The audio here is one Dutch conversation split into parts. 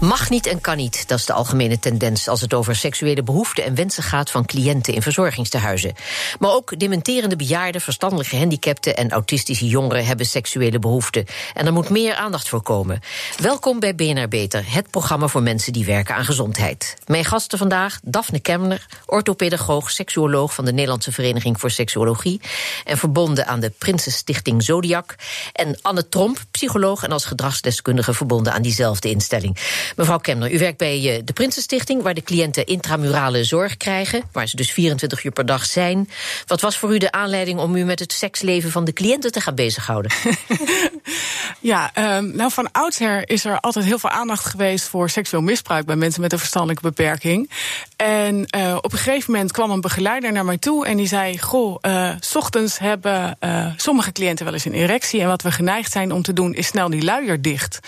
Mag niet en kan niet, dat is de algemene tendens als het over seksuele behoeften en wensen gaat van cliënten in verzorgingstehuizen. Maar ook dementerende bejaarden, verstandelijke gehandicapten en autistische jongeren hebben seksuele behoeften. En er moet meer aandacht voor komen. Welkom bij BNR Beter, het programma voor mensen die werken aan gezondheid. Mijn gasten vandaag: Daphne Kemner, orthopedagoog, seksuoloog van de Nederlandse Vereniging voor Seksuologie en verbonden aan de Prinsenstichting Zodiac. En Anne Tromp, psycholoog en als gedragsdeskundige verbonden aan diezelfde instelling. Mevrouw Kemner, u werkt bij eh, de Prinsenstichting, waar de cliënten intramurale zorg krijgen, waar ze dus 24 uur per dag zijn. Wat was voor u de aanleiding om u met het seksleven van de cliënten te gaan bezighouden? ja, um, nou van oudsher is er altijd heel veel aandacht geweest voor seksueel misbruik bij mensen met een verstandelijke beperking. En uh, op een gegeven moment kwam een begeleider naar mij toe en die zei: Goh, uh, s ochtends hebben sommige cliënten wel eens een erectie. En wat we geneigd zijn om te doen, is snel die luier dicht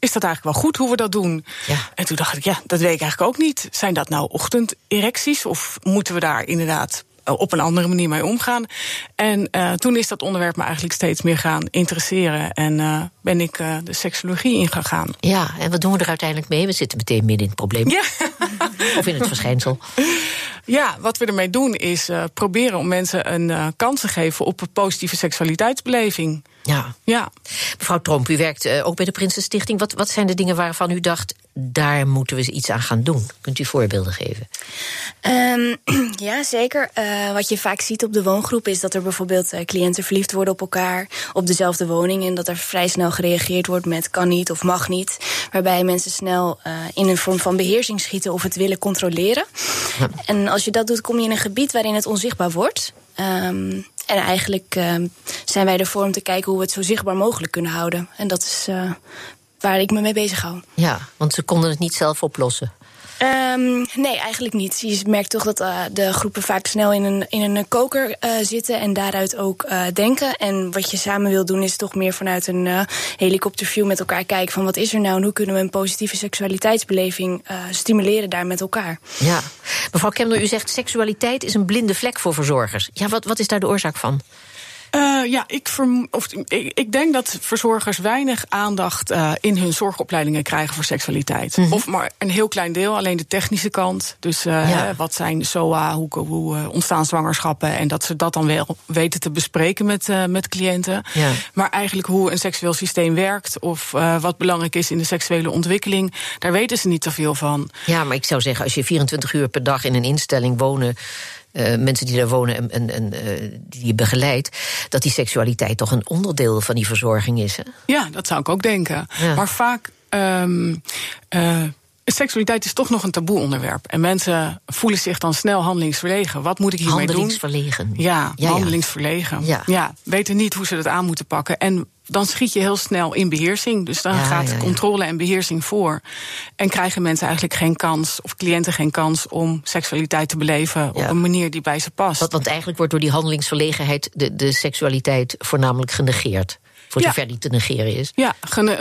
is dat eigenlijk wel goed hoe we dat doen? Ja. En toen dacht ik, ja, dat weet ik eigenlijk ook niet. Zijn dat nou ochtenderecties of moeten we daar inderdaad op een andere manier mee omgaan. En uh, toen is dat onderwerp me eigenlijk steeds meer gaan interesseren. En uh, ben ik uh, de seksologie ingegaan. Ja, en wat doen we er uiteindelijk mee? We zitten meteen midden in het probleem. Ja. of in het verschijnsel. Ja, wat we ermee doen is proberen om mensen een kans te geven op een positieve seksualiteitsbeleving. Ja. ja. Mevrouw Tromp, u werkt uh, ook bij de Prinsenstichting. Wat, wat zijn de dingen waarvan u dacht, daar moeten we iets aan gaan doen? Kunt u voorbeelden geven? Um, ja, zeker. Uh, wat je vaak ziet op de woongroep is dat er bijvoorbeeld uh, cliënten verliefd worden op elkaar op dezelfde woning. En dat er vrij snel gereageerd wordt met kan niet of mag niet. Waarbij mensen snel in een vorm van beheersing schieten of het willen controleren. Ja. En als je dat doet, kom je in een gebied waarin het onzichtbaar wordt. Um, en eigenlijk uh, zijn wij ervoor om te kijken hoe we het zo zichtbaar mogelijk kunnen houden. En dat is uh, waar ik me mee bezig hou. Ja, want ze konden het niet zelf oplossen. Um, nee, eigenlijk niet. Je merkt toch dat uh, de groepen vaak snel in een, in een koker uh, zitten en daaruit ook uh, denken. En wat je samen wil doen is toch meer vanuit een helikopterview met elkaar kijken van wat is er nou en hoe kunnen we een positieve seksualiteitsbeleving stimuleren daar met elkaar. Ja, mevrouw Kemner, u zegt seksualiteit is een blinde vlek voor verzorgers. Ja, wat, wat is daar de oorzaak van? Uh, ja, ik, verm of, ik, ik, denk dat verzorgers weinig aandacht uh, in hun zorgopleidingen krijgen voor seksualiteit. Mm -hmm. Of maar een heel klein deel, alleen de technische kant. Dus uh, ja. wat zijn SOA, hoe, hoe ontstaan zwangerschappen. En dat ze dat dan wel weten te bespreken met, met cliënten. Ja. Maar eigenlijk hoe een seksueel systeem werkt. Of wat belangrijk is in de seksuele ontwikkeling. Daar weten ze niet zoveel van. Ja, maar ik zou zeggen, als je 24 uur per dag in een instelling wonen. Uh, mensen die daar wonen en, en, en uh, die je begeleidt, dat die seksualiteit toch een onderdeel van die verzorging is. Hè? Ja, dat zou ik ook denken. Ja. Maar vaak. Um, uh, seksualiteit is toch nog een taboe onderwerp. En mensen voelen zich dan snel handelingsverlegen. Wat moet ik hiermee doen? Handelingsverlegen. Ja, ja handelingsverlegen. Ja. ja, weten niet hoe ze dat aan moeten pakken. En dan schiet je heel snel in beheersing. Dus dan ja, gaat controle en beheersing voor. En krijgen mensen eigenlijk geen kans, of cliënten geen kans, om seksualiteit te beleven op een manier die bij ze past. Want, want eigenlijk wordt door die handelingsverlegenheid de, de seksualiteit voornamelijk genegeerd. Voor zover die te negeren is. Ja,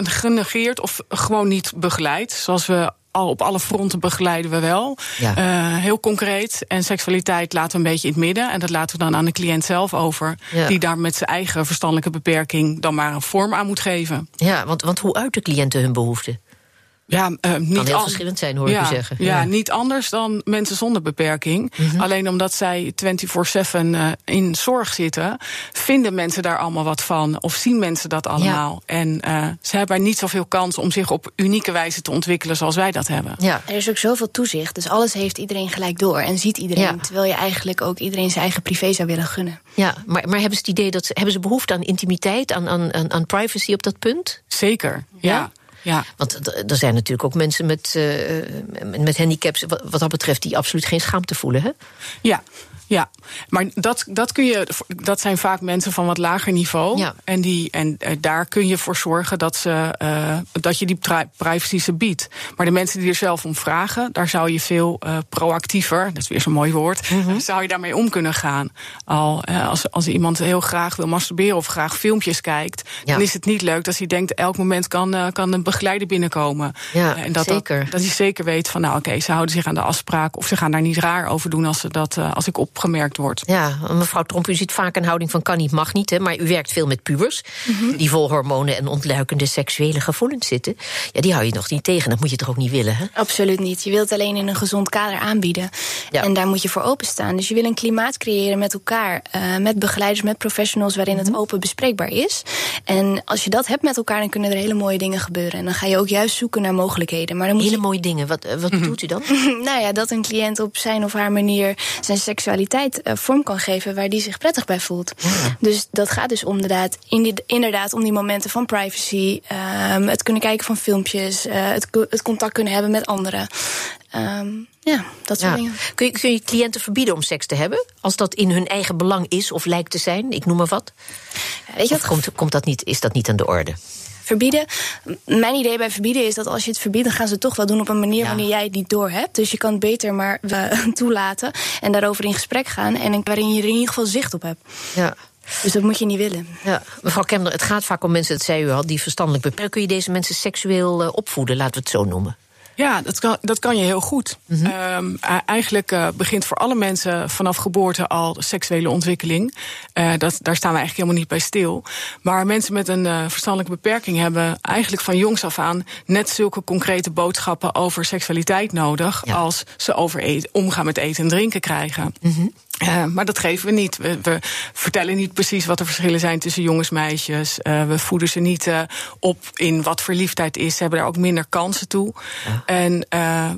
genegeerd of gewoon niet begeleid. Zoals we al op alle fronten begeleiden we wel. Ja. Uh, heel concreet. En seksualiteit laten we een beetje in het midden. En dat laten we dan aan de cliënt zelf over. Ja. Die daar met zijn eigen verstandelijke beperking dan maar een vorm aan moet geven. Ja, want, want hoe uiten cliënten hun behoeften? Ja, uh, niet kan heel verschillend zijn, hoor ja, ik u zeggen. Ja, ja, niet anders dan mensen zonder beperking. Mm -hmm. Alleen omdat zij 24-7 uh, in zorg zitten, vinden mensen daar allemaal wat van. Of zien mensen dat allemaal. Ja. En uh, ze hebben niet zoveel kans om zich op unieke wijze te ontwikkelen zoals wij dat hebben. Ja. Er is ook zoveel toezicht, dus alles heeft iedereen gelijk door. En ziet iedereen, ja. terwijl je eigenlijk ook iedereen zijn eigen privé zou willen gunnen. Ja, maar, maar hebben ze het idee dat ze, hebben ze behoefte aan intimiteit, aan, aan, aan privacy op dat punt? Zeker, ja. Ja. Want er zijn natuurlijk ook mensen met, uh, met handicaps, wat, wat dat betreft, die absoluut geen schaamte voelen. Hè? Ja, Ja, maar dat, dat, kun je, dat zijn vaak mensen van wat lager niveau. Ja. En, die, en eh, daar kun je voor zorgen dat, ze, eh, dat je die pri- privacy ze biedt. Maar de mensen die er zelf om vragen, daar zou je veel eh, proactiever, dat is weer zo'n mooi woord, Mhm. zou je daarmee om kunnen gaan. Al als, als iemand heel graag wil masturberen of graag filmpjes kijkt, Ja. dan is het niet leuk dat hij denkt elk moment kan, kan een begeleider binnenkomen. Ja, en dat, zeker. Dat, dat hij zeker weet van nou oké, ze houden zich aan de afspraak of ze gaan daar niet raar over doen als, ze dat, als ik opgemerkt word. Ja, mevrouw Tromp, u ziet vaak een houding van kan niet, mag niet. Hè, maar u werkt veel met pubers. Mhm. Die vol hormonen en ontluikende seksuele gevoelens zitten. Ja, die hou je nog niet tegen. Dat moet je toch ook niet willen, hè? Absoluut niet. Je wilt alleen in een gezond kader aanbieden. Ja. En daar moet je voor openstaan. Dus je wil een klimaat creëren met elkaar. eh, met begeleiders, met professionals, waarin Mhm. het open bespreekbaar is. En als je dat hebt met elkaar, dan kunnen er hele mooie dingen gebeuren. En dan ga je ook juist zoeken naar mogelijkheden. Maar dan moet Hele je mooie dingen. Wat, eh, wat bedoelt u dan? nou ja, dat een cliënt op zijn of haar manier zijn seksualiteit eh, vorm kan geven waar die zich prettig bij voelt. Dus dat gaat dus inderdaad, indi- inderdaad om die momenten van privacy, ehm, het kunnen kijken van filmpjes, eh, het, het contact kunnen hebben met anderen. Ehm, ja, dat soort Ja. dingen. Kun, je, kun je cliënten verbieden om seks te hebben? Als dat in hun eigen belang is of lijkt te zijn? Ik noem maar wat. Weet je Of wat? komt, komt dat niet, is dat niet aan de orde? Verbieden. Mijn idee bij verbieden is dat als je het verbiedt, dan gaan ze het toch wel doen op een manier Ja. wanneer jij het niet door hebt. Dus je kan het beter maar toelaten en daarover in gesprek gaan. En waarin je er in ieder geval zicht op hebt. Ja. Dus dat moet je niet willen. Ja, mevrouw Kemner, het gaat vaak om mensen, dat zei u al, die verstandelijk beperkt. Kun je deze mensen seksueel eh, opvoeden, laten we het zo noemen? Ja, dat kan, dat kan je heel goed. Ehm, e- eigenlijk eh, begint voor alle mensen vanaf geboorte al seksuele ontwikkeling. Eh, dat, daar staan we eigenlijk helemaal niet bij stil. Maar mensen met een eh, verstandelijke beperking hebben eigenlijk van jongs af aan net zulke concrete boodschappen over seksualiteit nodig. Ja. als ze over eten, omgaan met eten en drinken krijgen. Eh, maar dat geven we niet. We, we vertellen niet precies wat de verschillen zijn tussen jongens en meisjes. Eh, we voeden ze niet eh, op in wat verliefdheid is. Ze hebben daar ook minder kansen toe. En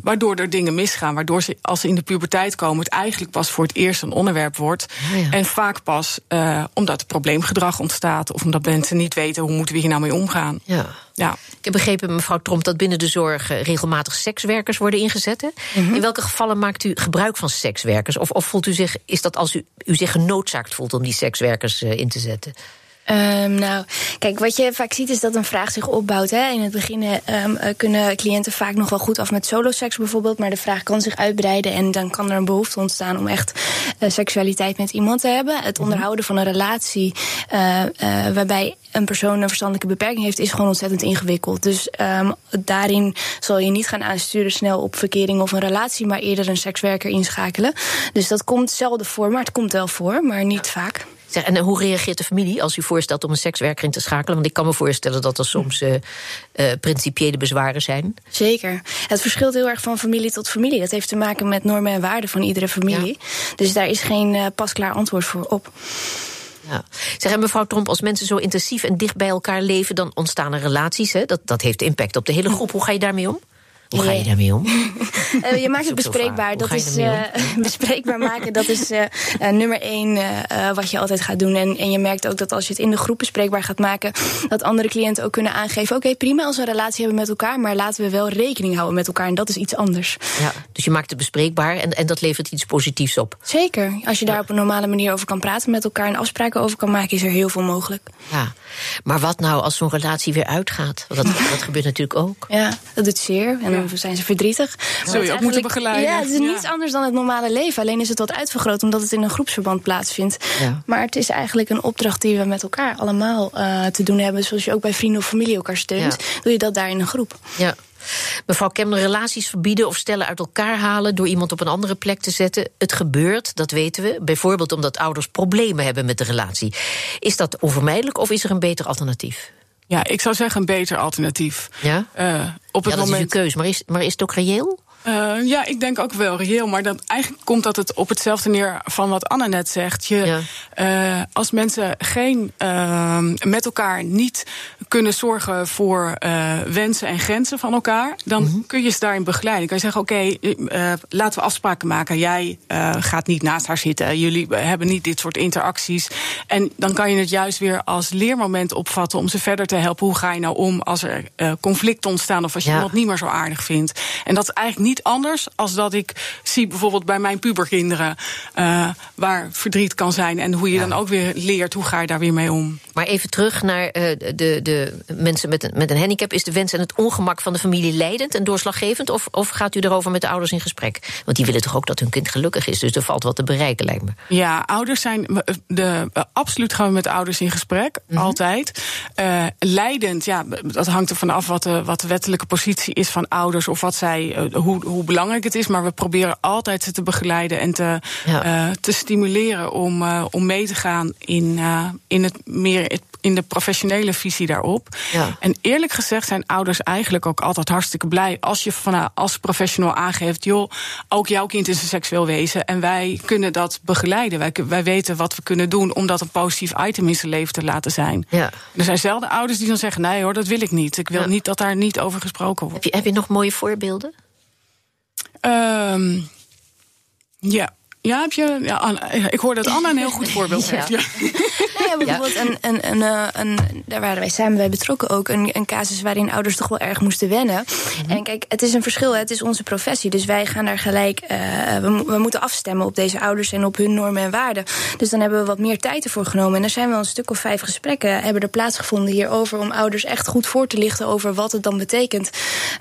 waardoor er dingen misgaan. Waardoor ze, als ze in de puberteit komen, het eigenlijk pas voor het eerst een onderwerp wordt. Ja, ja. En vaak pas omdat er probleemgedrag ontstaat. Of omdat mensen niet weten hoe moeten we hier nou mee omgaan. Ja. Ja. Ik heb begrepen, mevrouw Tromp, dat binnen de zorg eh, regelmatig sekswerkers worden ingezet. hè? In welke gevallen maakt u gebruik van sekswerkers? Of, of voelt u zich, is dat als u, u zich genoodzaakt voelt om die sekswerkers eh, in te zetten? Ehm, nou, kijk, wat je vaak ziet is dat een vraag zich opbouwt. Hè. In het begin ehm, eh, kunnen cliënten vaak nog wel goed af met soloseks bijvoorbeeld. Maar de vraag kan zich uitbreiden en dan kan er een behoefte ontstaan om echt eh, seksualiteit met iemand te hebben. Het onderhouden van een relatie eh, waarbij een persoon een verstandelijke beperking heeft, is gewoon ontzettend ingewikkeld. Dus ehm, daarin zal je niet gaan aansturen snel op verkering of een relatie, maar eerder een sekswerker inschakelen. Dus dat komt zelden voor, maar het komt wel voor, maar niet vaak. Zeg, en eh, hoe reageert de familie als u voorstelt om een sekswerker in te schakelen? Want ik kan me voorstellen dat er soms eh eh, principiële bezwaren zijn. Zeker. Het verschilt heel erg van familie tot familie. Dat heeft te maken met normen en waarden van iedere familie. Dus daar is geen eh, pasklaar antwoord voor op. Ja. Zeg, en mevrouw Tromp, als mensen zo intensief en dicht bij elkaar leven, dan ontstaan er relaties. Hè? Dat, dat heeft impact op de hele groep. Hoe ga je daarmee om? Hoe ga je daarmee om? Eh, je maakt het bespreekbaar. Dat is eh, bespreekbaar maken. Dat is eh, nummer één wat je altijd gaat doen. En, en je merkt ook dat als je het in de groep bespreekbaar gaat maken, dat andere cliënten ook kunnen aangeven: oké, prima als we een relatie hebben met elkaar, maar laten we wel rekening houden met elkaar. En dat is iets anders. Ja, dus je maakt het bespreekbaar en, en dat levert iets positiefs op. Zeker. Als je daar op een normale manier over kan praten met elkaar en afspraken over kan maken, is er heel veel mogelijk. Ja. Maar wat nou als zo'n relatie weer uitgaat? Want dat, dat gebeurt natuurlijk ook. Ja, dat doet zeer. En zijn ze verdrietig. Zul je ook moeten begeleiden. Ja, het is niets anders dan het normale leven. Alleen is het wat uitvergroot omdat het in een groepsverband plaatsvindt. Maar het is eigenlijk een opdracht die we met elkaar allemaal eh, te doen hebben. Zoals je ook bij vrienden of familie elkaar steunt. Doe je dat daar in een groep. Ja. Mevrouw Kemner, relaties verbieden of stellen uit elkaar halen door iemand op een andere plek te zetten. Het gebeurt, dat weten we. Bijvoorbeeld omdat ouders problemen hebben met de relatie. Is dat onvermijdelijk of is er een beter alternatief? Ja, ik zou zeggen een beter alternatief. Ja? Eh, op het ja, dat is moment. keus. Maar is, maar is het ook reëel? Eh, ja, ik denk ook wel reëel. Maar dat, eigenlijk komt dat het op hetzelfde neer van wat Anna net zegt. Je, Ja. eh, als mensen geen, eh, met elkaar niet kunnen zorgen voor eh, wensen en grenzen van elkaar, dan Mhm. kun je ze daarin begeleiden. Kan je zeggen: Oké, laten we afspraken maken. Jij gaat niet naast haar zitten. Jullie hebben niet dit soort interacties. En dan kan je het juist weer als leermoment opvatten om ze verder te helpen. Hoe ga je nou om als er conflicten ontstaan of als je Ja. iemand niet meer zo aardig vindt? En dat is eigenlijk niet niet anders als dat ik zie bijvoorbeeld bij mijn puberkinderen uh, waar verdriet kan zijn en hoe je dan ook weer leert hoe ga je daar weer mee om. Maar even terug naar uh, de, de mensen met een, met een handicap. Is de wens en het ongemak van de familie leidend en doorslaggevend? Of, of gaat u erover met de ouders in gesprek? Want die willen toch ook dat hun kind gelukkig is. Dus er valt wat te bereiken, lijkt me. Ja, ouders zijn. De, absoluut gaan we met de ouders in gesprek. Mm -hmm. Altijd. Uh, leidend, ja, dat hangt er vanaf wat de, wat de wettelijke positie is van ouders. Of wat zij, uh, hoe, hoe belangrijk het is. Maar we proberen altijd ze te begeleiden en te, ja. uh, te stimuleren om, om mee te gaan in, in het meer in de professionele visie daarop. Ja. En eerlijk gezegd zijn ouders eigenlijk ook altijd hartstikke blij als je van, als professional aangeeft: joh, ook jouw kind is een seksueel wezen en wij kunnen dat begeleiden. Wij, wij weten wat we kunnen doen om dat een positief item in zijn leven te laten zijn. Ja. Er zijn zelden ouders die dan zeggen: nee hoor, dat wil ik niet. Ik wil ja. niet dat daar niet over gesproken wordt. Heb je, heb je nog mooie voorbeelden? Um, ja. Ja, heb je, ja, ik hoor dat Anna een heel goed voorbeeld heeft. Ja. Nou ja, bijvoorbeeld een, een, een, een, een, daar waren wij samen bij betrokken ook. Een, een casus waarin ouders toch wel erg moesten wennen. -hmm. En kijk, het is een verschil, het is onze professie. Dus wij gaan daar gelijk, uh, we, we, moeten afstemmen op deze ouders en op hun normen en waarden. Dus dan hebben we wat meer tijd ervoor genomen. En er zijn wel een stuk of vijf gesprekken hebben er plaatsgevonden hierover. Om ouders echt goed voor te lichten over wat het dan betekent.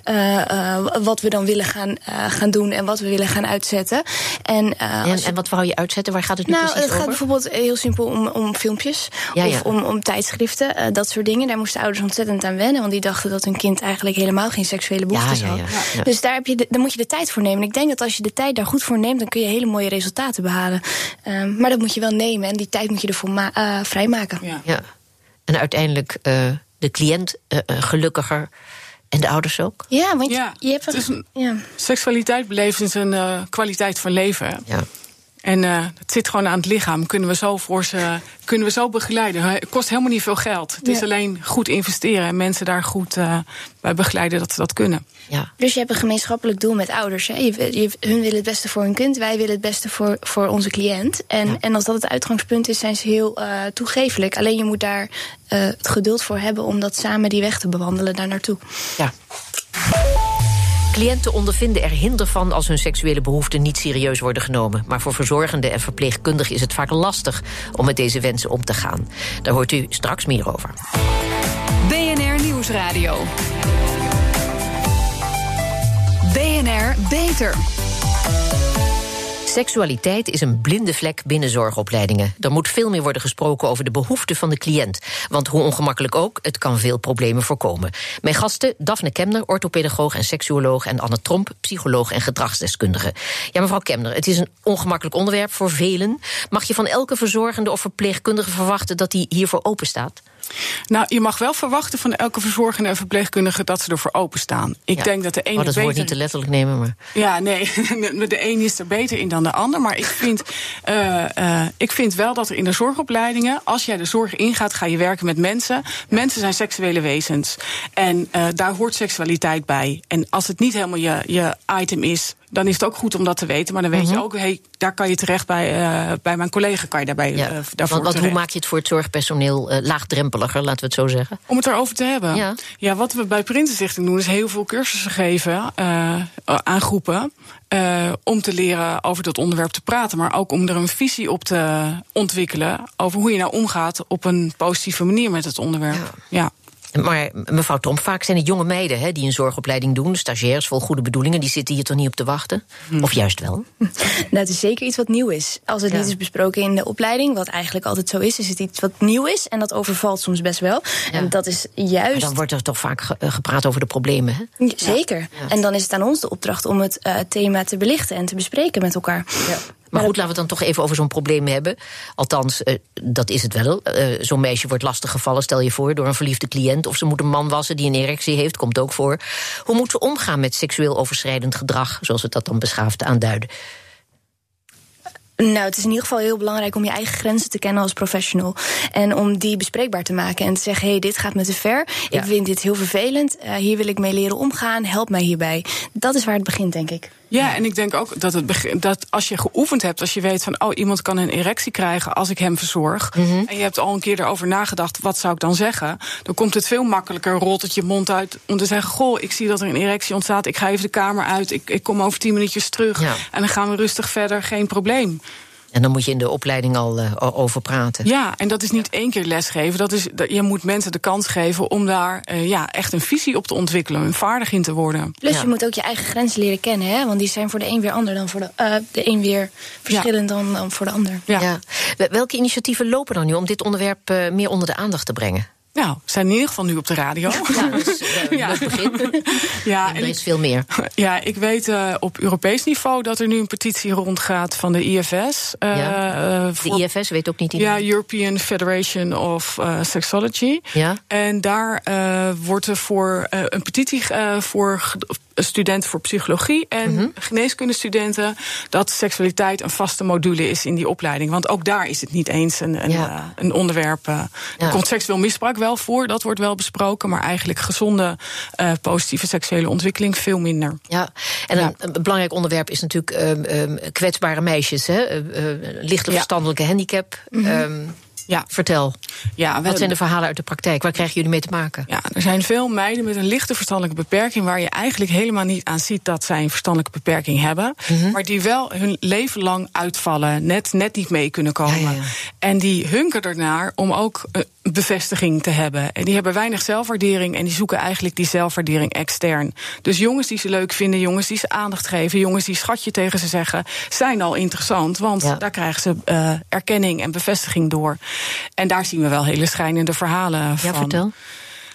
Uh, uh, wat we dan willen gaan, gaan doen en wat we willen gaan uitzetten. En, en, en wat wou je uitzetten? Waar gaat het nu nou, precies over? Nou, het gaat bijvoorbeeld heel simpel om, om filmpjes. Ja, of ja. om, om tijdschriften, uh, dat soort dingen. Daar moesten ouders ontzettend aan wennen. Want die dachten dat hun kind eigenlijk helemaal geen seksuele behoeftes ja, ja, had. Dus daar, heb je de, daar moet je de tijd voor nemen. En ik denk dat als je de tijd daar goed voor neemt... dan kun je hele mooie resultaten behalen. Uh, maar dat moet je wel nemen. En die tijd moet je ervoor uh, vrijmaken. Ja. En uiteindelijk uh, de cliënt gelukkiger... En de ouders ook? Ja, want ja, je hebt het is een, ja. seksualiteit beleven is een uh, kwaliteit van leven. Ja. En uh, het zit gewoon aan het lichaam. Kunnen we zo voor ze kunnen we zo begeleiden. Het kost helemaal niet veel geld. Het ja. is alleen goed investeren en mensen daar goed uh, bij begeleiden dat ze dat kunnen. Ja. Dus je hebt een gemeenschappelijk doel met ouders. Hè? Je, je, hun willen het beste voor hun kind, wij willen het beste voor, voor onze cliënt. En, ja. en als dat het uitgangspunt is, zijn ze heel uh, toegefelijk. Alleen je moet daar het geduld voor hebben om dat samen die weg te bewandelen daar naartoe. Ja. Cliënten ondervinden er hinder van als hun seksuele behoeften niet serieus worden genomen. Maar voor verzorgenden en verpleegkundigen is het vaak lastig om met deze wensen om te gaan. Daar hoort u straks meer over. BNR Nieuwsradio. BNR Beter. Seksualiteit is een blinde vlek binnen zorgopleidingen. Er moet veel meer worden gesproken over de behoeften van de cliënt. Want hoe ongemakkelijk ook, het kan veel problemen voorkomen. Mijn gasten, Daphne Kemner, orthopedagoog en seksuoloog... en Anne Tromp, psycholoog en gedragsdeskundige. Ja, mevrouw Kemner, het is een ongemakkelijk onderwerp voor velen. Mag je van elke verzorgende of verpleegkundige verwachten... dat die hiervoor open staat? Nou, je mag wel verwachten van elke verzorgende en verpleegkundige dat ze ervoor openstaan. Ik ja. denk dat de ene. Oh, dat beter... woord niet te letterlijk nemen, maar. Ja, nee. De een is er beter in dan de ander. Maar ik vind, uh, uh, ik vind wel dat er in de zorgopleidingen, als jij de zorg ingaat, ga je werken met mensen. Mensen zijn seksuele wezens. En uh, daar hoort seksualiteit bij. En als het niet helemaal je, je item is, dan is het ook goed om dat te weten. Maar dan weet Mhm. mm -hmm. je ook, hey, daar kan je terecht bij, uh, bij mijn collega. Kan je daarbij, ja. uh, daarvoor want, want hoe maak je het voor het zorgpersoneel uh, laagdrempeliger, laten we het zo zeggen? Om het erover te hebben. Ja, ja wat we bij Prinsenstichting doen, is heel veel cursussen geven aan groepen. Om te leren over dat onderwerp te praten, maar ook om er een visie op te ontwikkelen over hoe je nou omgaat op een positieve manier met het onderwerp. Ja. ja. Maar mevrouw Tromp, vaak zijn het jonge meiden hè, die een zorgopleiding doen, stagiairs vol goede bedoelingen, die zitten hier toch niet op te wachten? Hmm. Of juist wel? Nou, het is zeker iets wat nieuw is. Als het ja. niet is besproken in de opleiding, wat eigenlijk altijd zo is, is het iets wat nieuw is en dat overvalt soms best wel. Ja. En dat is juist. Maar dan wordt er toch vaak ge gepraat over de problemen, hè? Ja, zeker. En dan is het aan ons de opdracht om het uh, thema te belichten en te bespreken met elkaar. Maar goed, laten we het dan toch even over zo'n probleem hebben. Althans, uh, dat is het wel. Uh, zo'n meisje wordt lastiggevallen, stel je voor, door een verliefde cliënt. Of ze moet een man wassen die een erectie heeft, komt ook voor. Hoe moet ze omgaan met seksueel overschrijdend gedrag, zoals we dat dan beschaafd aanduiden? Nou, het is in ieder geval heel belangrijk om je eigen grenzen te kennen als professional. En om die bespreekbaar te maken. En te zeggen: hé, hey, dit gaat me te ver. Ik vind dit heel vervelend. Uh, hier wil ik mee leren omgaan. Help mij hierbij. Dat is waar het begint, denk ik. Ja, en ik denk ook dat, het dat als je geoefend hebt, als je weet van, oh, iemand kan een erectie krijgen als ik hem verzorg. Mm -hmm. En je hebt al een keer erover nagedacht, wat zou ik dan zeggen? Dan komt het veel makkelijker, rolt het je mond uit om te zeggen: Goh, ik zie dat er een erectie ontstaat. Ik ga even de kamer uit. Ik, ik kom over tien minuutjes terug. Ja. En dan gaan we rustig verder, geen probleem. En dan moet je in de opleiding al uh, over praten. Ja, en dat is niet één keer lesgeven. Dat is, je moet mensen de kans geven om daar uh, ja, echt een visie op te ontwikkelen. En vaardig in te worden. Plus ja. je moet ook je eigen grenzen leren kennen. Hè? Want die zijn voor de een weer ander dan voor de, uh, de een weer verschillend ja. dan, dan voor de ander. Ja. Welke initiatieven lopen dan nu om dit onderwerp meer onder de aandacht te brengen? Nou, we zijn in ieder geval nu op de radio. Ja, dus, uh, ja. begin. ja, en er is veel meer. Ja, ik weet uh, op Europees niveau dat er nu een petitie rondgaat van de IFS. Uh, ja. voor, de IFS weet ook niet iedereen. Ja, European Federation of Sexology. Ja. En daar wordt er voor een petitie voor studenten voor psychologie en mm-hmm. geneeskundestudenten dat seksualiteit een vaste module is in die opleiding. Want ook daar is het niet eens een, een, ja. uh, een onderwerp. Uh, ja. Er komt seksueel misbruik wel voor, dat wordt wel besproken, maar eigenlijk gezonde, uh, positieve seksuele ontwikkeling veel minder. Ja, en ja. Een, een, belangrijk onderwerp is natuurlijk um, um, kwetsbare meisjes, hè? lichte verstandelijke handicap. Mm-hmm. Um, ja. Vertel. Ja, Wat zijn de verhalen uit de praktijk? Waar krijgen jullie mee te maken? Ja, er zijn veel meiden met een lichte verstandelijke beperking... waar je eigenlijk helemaal niet aan ziet dat zij een verstandelijke beperking hebben... Mm-hmm. maar die wel hun leven lang uitvallen, net, net niet mee kunnen komen. Ja, ja, ja. En die hunken ernaar om ook uh, bevestiging te hebben. En die hebben weinig zelfwaardering en die zoeken eigenlijk die zelfwaardering extern. Dus jongens die ze leuk vinden, jongens die ze aandacht geven... jongens die schatje tegen ze zeggen, zijn al interessant... want daar krijgen ze uh, erkenning en bevestiging door... En daar zien we wel hele schrijnende verhalen van. Ja, vertel.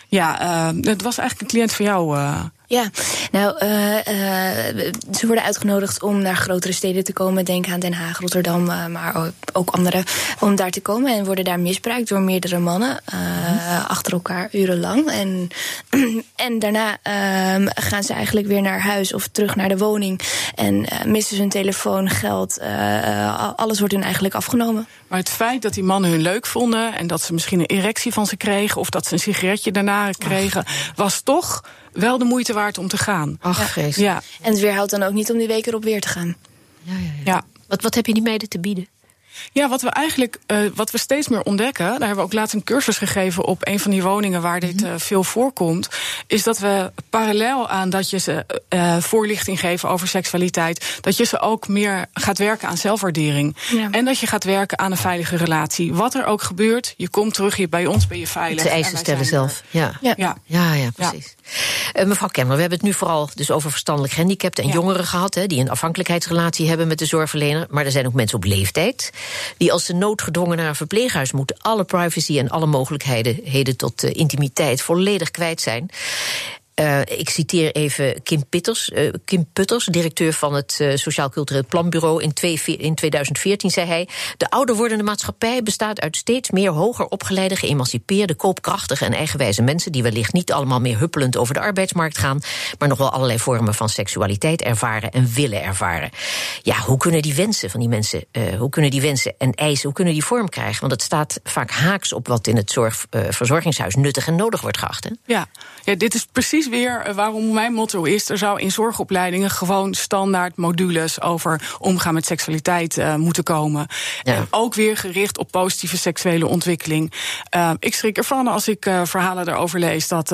Ja, uh, het was eigenlijk een cliënt van jou. Uh, ja, nou, uh, uh, ze worden uitgenodigd om naar grotere steden te komen. Denk aan Den Haag, Rotterdam, uh, maar ook andere. Om daar te komen en worden daar misbruikt door meerdere mannen. Mm. Achter elkaar urenlang. En, en daarna gaan ze eigenlijk weer naar huis of terug naar de woning. En missen ze hun telefoon, geld. alles wordt hun eigenlijk afgenomen. Maar het feit dat die mannen hun leuk vonden. en dat ze misschien een erectie van ze kregen. of dat ze een sigaretje daarna kregen. Ach. was toch wel de moeite waard om te gaan. Ach, ja. vreselijk. Ja. En het weerhoudt dan ook niet om die week erop weer te gaan. Ja, ja, ja. ja. Wat, wat heb je die meiden te bieden? Ja, wat we eigenlijk, uh, wat we steeds meer ontdekken, daar hebben we ook laatst een cursus gegeven op een van die woningen waar dit uh, veel voorkomt, is dat we parallel aan dat je ze uh, voorlichting geven over seksualiteit, dat je ze ook meer gaat werken aan zelfwaardering. Ja. En dat je gaat werken aan een veilige relatie. Wat er ook gebeurt, je komt terug, je, bij ons ben je veilig. De eisen stellen zelf. Ja. Ja. Ja. ja, ja, precies. Mevrouw Kemmer, we hebben het nu vooral dus over verstandelijk gehandicapten en jongeren gehad, hè, die een afhankelijkheidsrelatie hebben met de zorgverlener. Maar er zijn ook mensen op leeftijd die als de nood gedwongen naar een verpleeghuis moeten alle privacy en alle mogelijkheden tot uh, intimiteit volledig kwijt zijn. Uh, ik citeer even Kim, Pitters, uh, Kim Putters, directeur van het uh, Sociaal Cultureel Planbureau. In, in 2014 zei hij: De ouder wordende maatschappij bestaat uit steeds meer hoger opgeleide, geëmancipeerde, koopkrachtige en eigenwijze mensen. die wellicht niet allemaal meer huppelend over de arbeidsmarkt gaan. maar nog wel allerlei vormen van seksualiteit ervaren en willen ervaren. Ja, hoe kunnen die wensen van die mensen, hoe kunnen die wensen en eisen, hoe kunnen die vorm krijgen? Want het staat vaak haaks op wat in het zorgverzorgingshuis nuttig en nodig wordt geacht. Hè? Ja. ja, dit is precies weer waarom mijn motto is: er zou in zorgopleidingen gewoon standaard modules over omgaan met seksualiteit uh, moeten komen. Ja. En ook weer gericht op positieve seksuele ontwikkeling. Uh, ik schrik ervan als ik uh, verhalen erover lees dat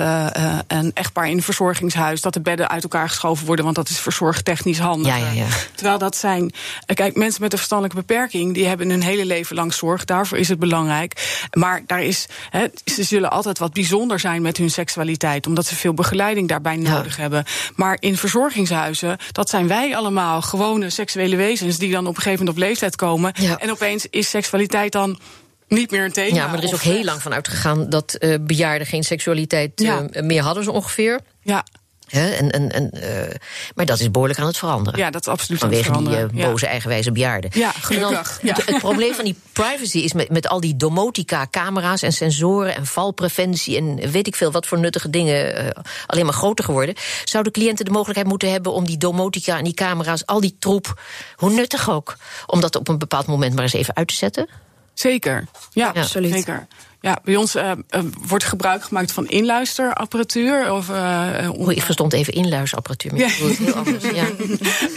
een echtpaar in een verzorgingshuis dat de bedden uit elkaar geschoven worden, want dat is verzorgtechnisch handig. Ja, ja, ja. Terwijl dat zijn, kijk, mensen met een verstandelijke beperking, die hebben hun hele leven lang zorg. Daarvoor is het belangrijk. Maar daar is, he, ze zullen altijd wat bijzonder zijn met hun seksualiteit, omdat ze veel begeleiding daarbij nodig ja. hebben. Maar in verzorgingshuizen, dat zijn wij allemaal gewone seksuele wezens die dan op een gegeven moment op leeftijd komen. Ja. En opeens is seksualiteit dan niet meer een thema. Ja, maar er is ook heel lang van uitgegaan dat uh, bejaarden geen seksualiteit ja. uh, meer hadden, zo ongeveer. Ja. En, en, en, uh, maar dat is behoorlijk aan het veranderen. Ja, dat is absoluut Vanwege aan het veranderen. die uh, boze eigenwijze bejaarden. Ja, gelukkig. Dan, het, het, probleem van die privacy is met, met al die domotica-camera's en sensoren en valpreventie en weet ik veel wat voor nuttige dingen uh, alleen maar groter geworden. Zouden cliënten de mogelijkheid moeten hebben om die domotica en die camera's, al die troep, hoe nuttig ook, om dat op een bepaald moment maar eens even uit te zetten? Zeker, ja, ja absoluut. Zeker. Ja, bij ons uh, uh, wordt gebruik gemaakt van inluisterapparatuur. Of, uh, om... Ik verstond even inluisterapparatuur. Ja. Heel anders, ja.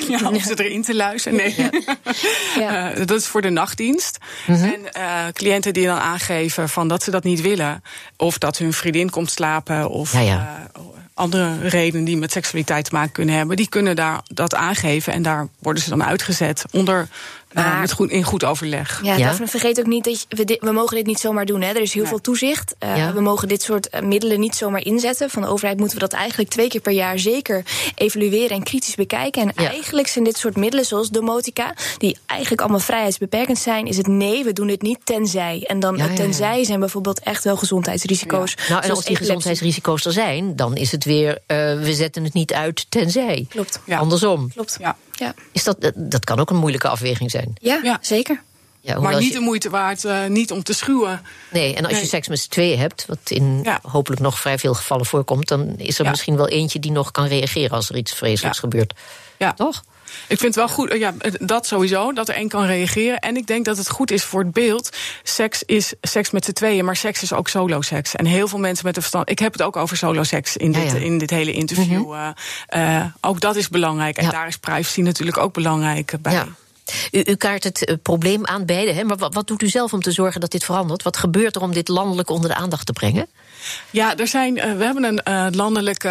ja, om ze erin te luisteren. Nee. Ja. ja. dat is voor de nachtdienst. Mm -hmm. En cliënten die dan aangeven van dat ze dat niet willen. Of dat hun vriendin komt slapen. Of ja, andere redenen die met seksualiteit te maken kunnen hebben. Die kunnen daar dat aangeven. En daar worden ze dan uitgezet onder maar, uh, met goed, in goed overleg. Ja, ja? Daphne, vergeet ook niet dat je, we, dit, we mogen dit niet zomaar doen. Hè. Er is heel nee. veel toezicht. Uh, ja. We mogen dit soort uh, middelen niet zomaar inzetten. Van de overheid moeten we dat eigenlijk twee keer per jaar zeker evalueren en kritisch bekijken. En ja. eigenlijk zijn dit soort middelen, zoals domotica, die eigenlijk allemaal vrijheidsbeperkend zijn, is het nee, we doen dit niet tenzij. En dan tenzij zijn bijvoorbeeld echt wel gezondheidsrisico's. Nou, en als die gezondheidsrisico's er zijn, dan is het weer, we zetten het niet uit tenzij. Klopt. Andersom. Klopt. Ja. Ja. Is dat, dat kan ook een moeilijke afweging zijn. Ja, ja. zeker. Ja, maar niet je... de moeite waard, uh, niet om te schuwen. Nee, en als nee. je seks met z'n tweeën hebt, wat in ja. hopelijk nog vrij veel gevallen voorkomt, dan is er ja. misschien wel eentje die nog kan reageren als er iets vreselijks gebeurt. Ja. Toch? Ik vind het wel goed, ja, dat sowieso, dat er één kan reageren. En ik denk dat het goed is voor het beeld. Seks is seks met z'n tweeën, maar seks is ook solo-seks. En heel veel mensen met een verstand. Ik heb het ook over solo-seks in, dit, ja, in dit hele interview. Mm -hmm. uh, uh, ook dat is belangrijk. En daar is privacy natuurlijk ook belangrijk bij. U, u, kaart het uh, probleem aan beide, hè? maar wat, wat, doet u zelf om te zorgen dat dit verandert? Wat gebeurt er om dit landelijk onder de aandacht te brengen? Ja, er zijn, uh, we hebben een uh, landelijk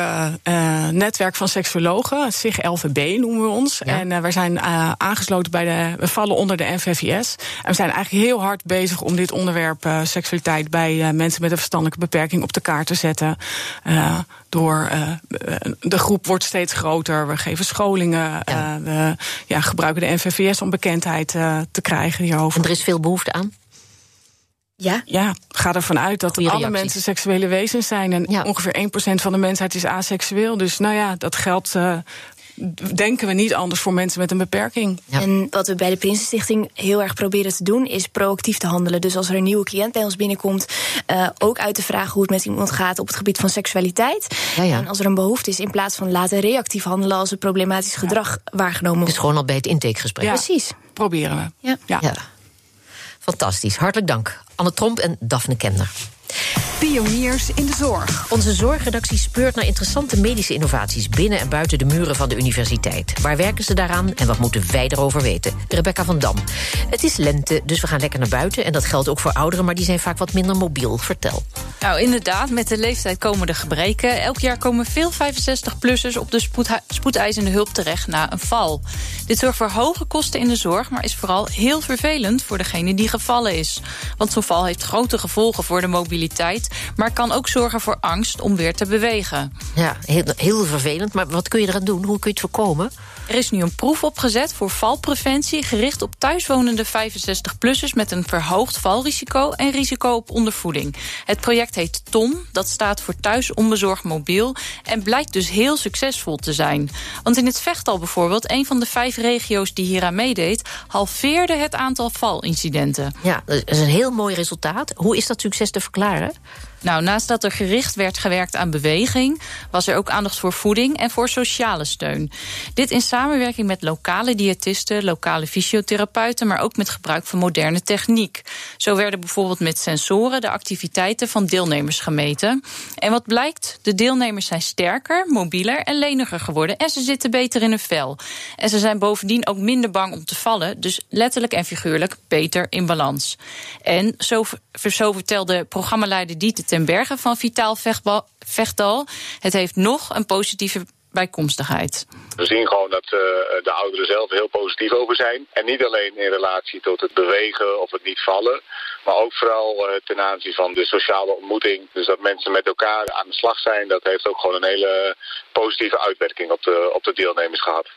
netwerk van seksuologen, SIG LVB noemen we ons. Ja. En wij zijn aangesloten bij de, we vallen onder de NVVS. En we zijn eigenlijk heel hard bezig om dit onderwerp seksualiteit bij mensen met een verstandelijke beperking op de kaart te zetten. door de groep wordt steeds groter, we geven scholingen, ja. we ja, gebruiken de NVVS om bekendheid te krijgen hierover. En er is veel behoefte aan? Ja. Ja, ga ervan uit dat Goeie alle reacties. mensen seksuele wezens zijn. En Ja. ongeveer 1% van de mensheid is aseksueel. Dus nou ja, dat geldt, uh, denken we niet anders voor mensen met een beperking. Ja. En wat we bij de Prinsenstichting heel erg proberen te doen, is proactief te handelen. Dus als er een nieuwe cliënt bij ons binnenkomt, uh, ook uit te vragen hoe het met iemand gaat op het gebied van seksualiteit. Ja, ja. En als er een behoefte is, in plaats van laten reactief handelen als er problematisch gedrag waargenomen wordt. Dus gewoon al bij het intakegesprek. Ja. Precies. Proberen we. Ja. Ja. Fantastisch. Hartelijk dank. Anne Tromp en Daphne Kemner. Pioniers in de zorg. Onze zorgredactie speurt naar interessante medische innovaties binnen en buiten de muren van de universiteit. Waar werken ze daaraan en wat moeten wij erover weten? Rebecca van Dam. Het is lente, dus we gaan lekker naar buiten. En dat geldt ook voor ouderen, maar die zijn vaak wat minder mobiel. Vertel. Nou, inderdaad, met de leeftijd komen de gebreken. Elk jaar komen veel 65-plussers op de spoedeisende hulp terecht na een val. Dit zorgt voor hoge kosten in de zorg, maar is vooral heel vervelend voor degene die gevallen is. Want zo'n val heeft grote gevolgen voor de mobiliteit, maar kan ook zorgen voor angst om weer te bewegen. Ja, heel, heel vervelend, maar wat kun je eraan doen? Hoe kun je het voorkomen? Er is nu een proef opgezet voor valpreventie, gericht op thuiswonende 65-plussers met een verhoogd valrisico en risico op ondervoeding. Het project heet TOM, dat staat voor Thuis Onbezorgd Mobiel, en blijkt dus heel succesvol te zijn. Want in het Vechtal bijvoorbeeld, een van de vijf regio's die hieraan meedeed, halveerde het aantal valincidenten. Ja, dat is een heel mooi resultaat. Hoe is dat succes te verklaren? Nou, naast dat er gericht werd gewerkt aan beweging, was er ook aandacht voor voeding en voor sociale steun. Dit in samenwerking met lokale diëtisten, lokale fysiotherapeuten, maar ook met gebruik van moderne techniek. Zo werden bijvoorbeeld met sensoren de activiteiten van deelnemers gemeten. En wat blijkt? De deelnemers zijn sterker, mobieler en leniger geworden en ze zitten beter in hun vel. En ze zijn bovendien ook minder bang om te vallen, dus letterlijk en figuurlijk beter in balans. En zo, vertelde programmaleider Dieter ten Berge van Vitaal Vechtal. Het heeft nog een positieve bijkomstigheid. We zien gewoon dat uh, de ouderen zelf heel positief over zijn. En niet alleen in relatie tot het bewegen of het niet vallen. Maar ook vooral uh, ten aanzien van de sociale ontmoeting. Dus dat mensen met elkaar aan de slag zijn. Dat heeft ook gewoon een hele positieve uitwerking op de, op de deelnemers gehad.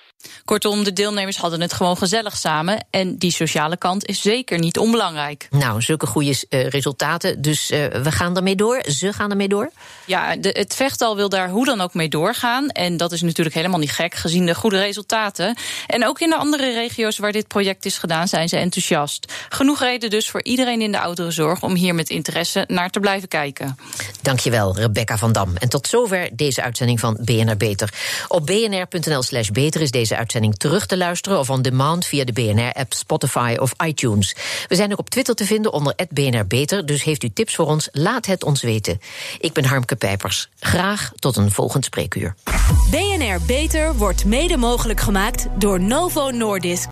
Kortom, de deelnemers hadden het gewoon gezellig samen. En die sociale kant is zeker niet onbelangrijk. Nou, zulke goede uh, resultaten. Dus uh, we gaan ermee door. Ze gaan ermee door. Ja, de, het vechtal wil daar hoe dan ook mee doorgaan. En dat is natuurlijk helemaal niet gek, gezien de goede resultaten. En ook in de andere regio's waar dit project is gedaan, zijn ze enthousiast. Genoeg reden dus voor iedereen in de ouderenzorg om hier met interesse naar te blijven kijken. Dankjewel, Rebecca van Dam. En tot zover deze uitzending van BNR Beter. Op bnr.nl/slash beter is deze uitzending terug te luisteren of on demand via de BNR-app, Spotify of iTunes. We zijn ook op Twitter te vinden onder BNR Beter, dus heeft u tips voor ons, laat het ons weten. Ik ben Harmke Pijpers. Graag tot een volgend spreekuur. BNR Beter wordt mede mogelijk gemaakt door Novo Nordisk.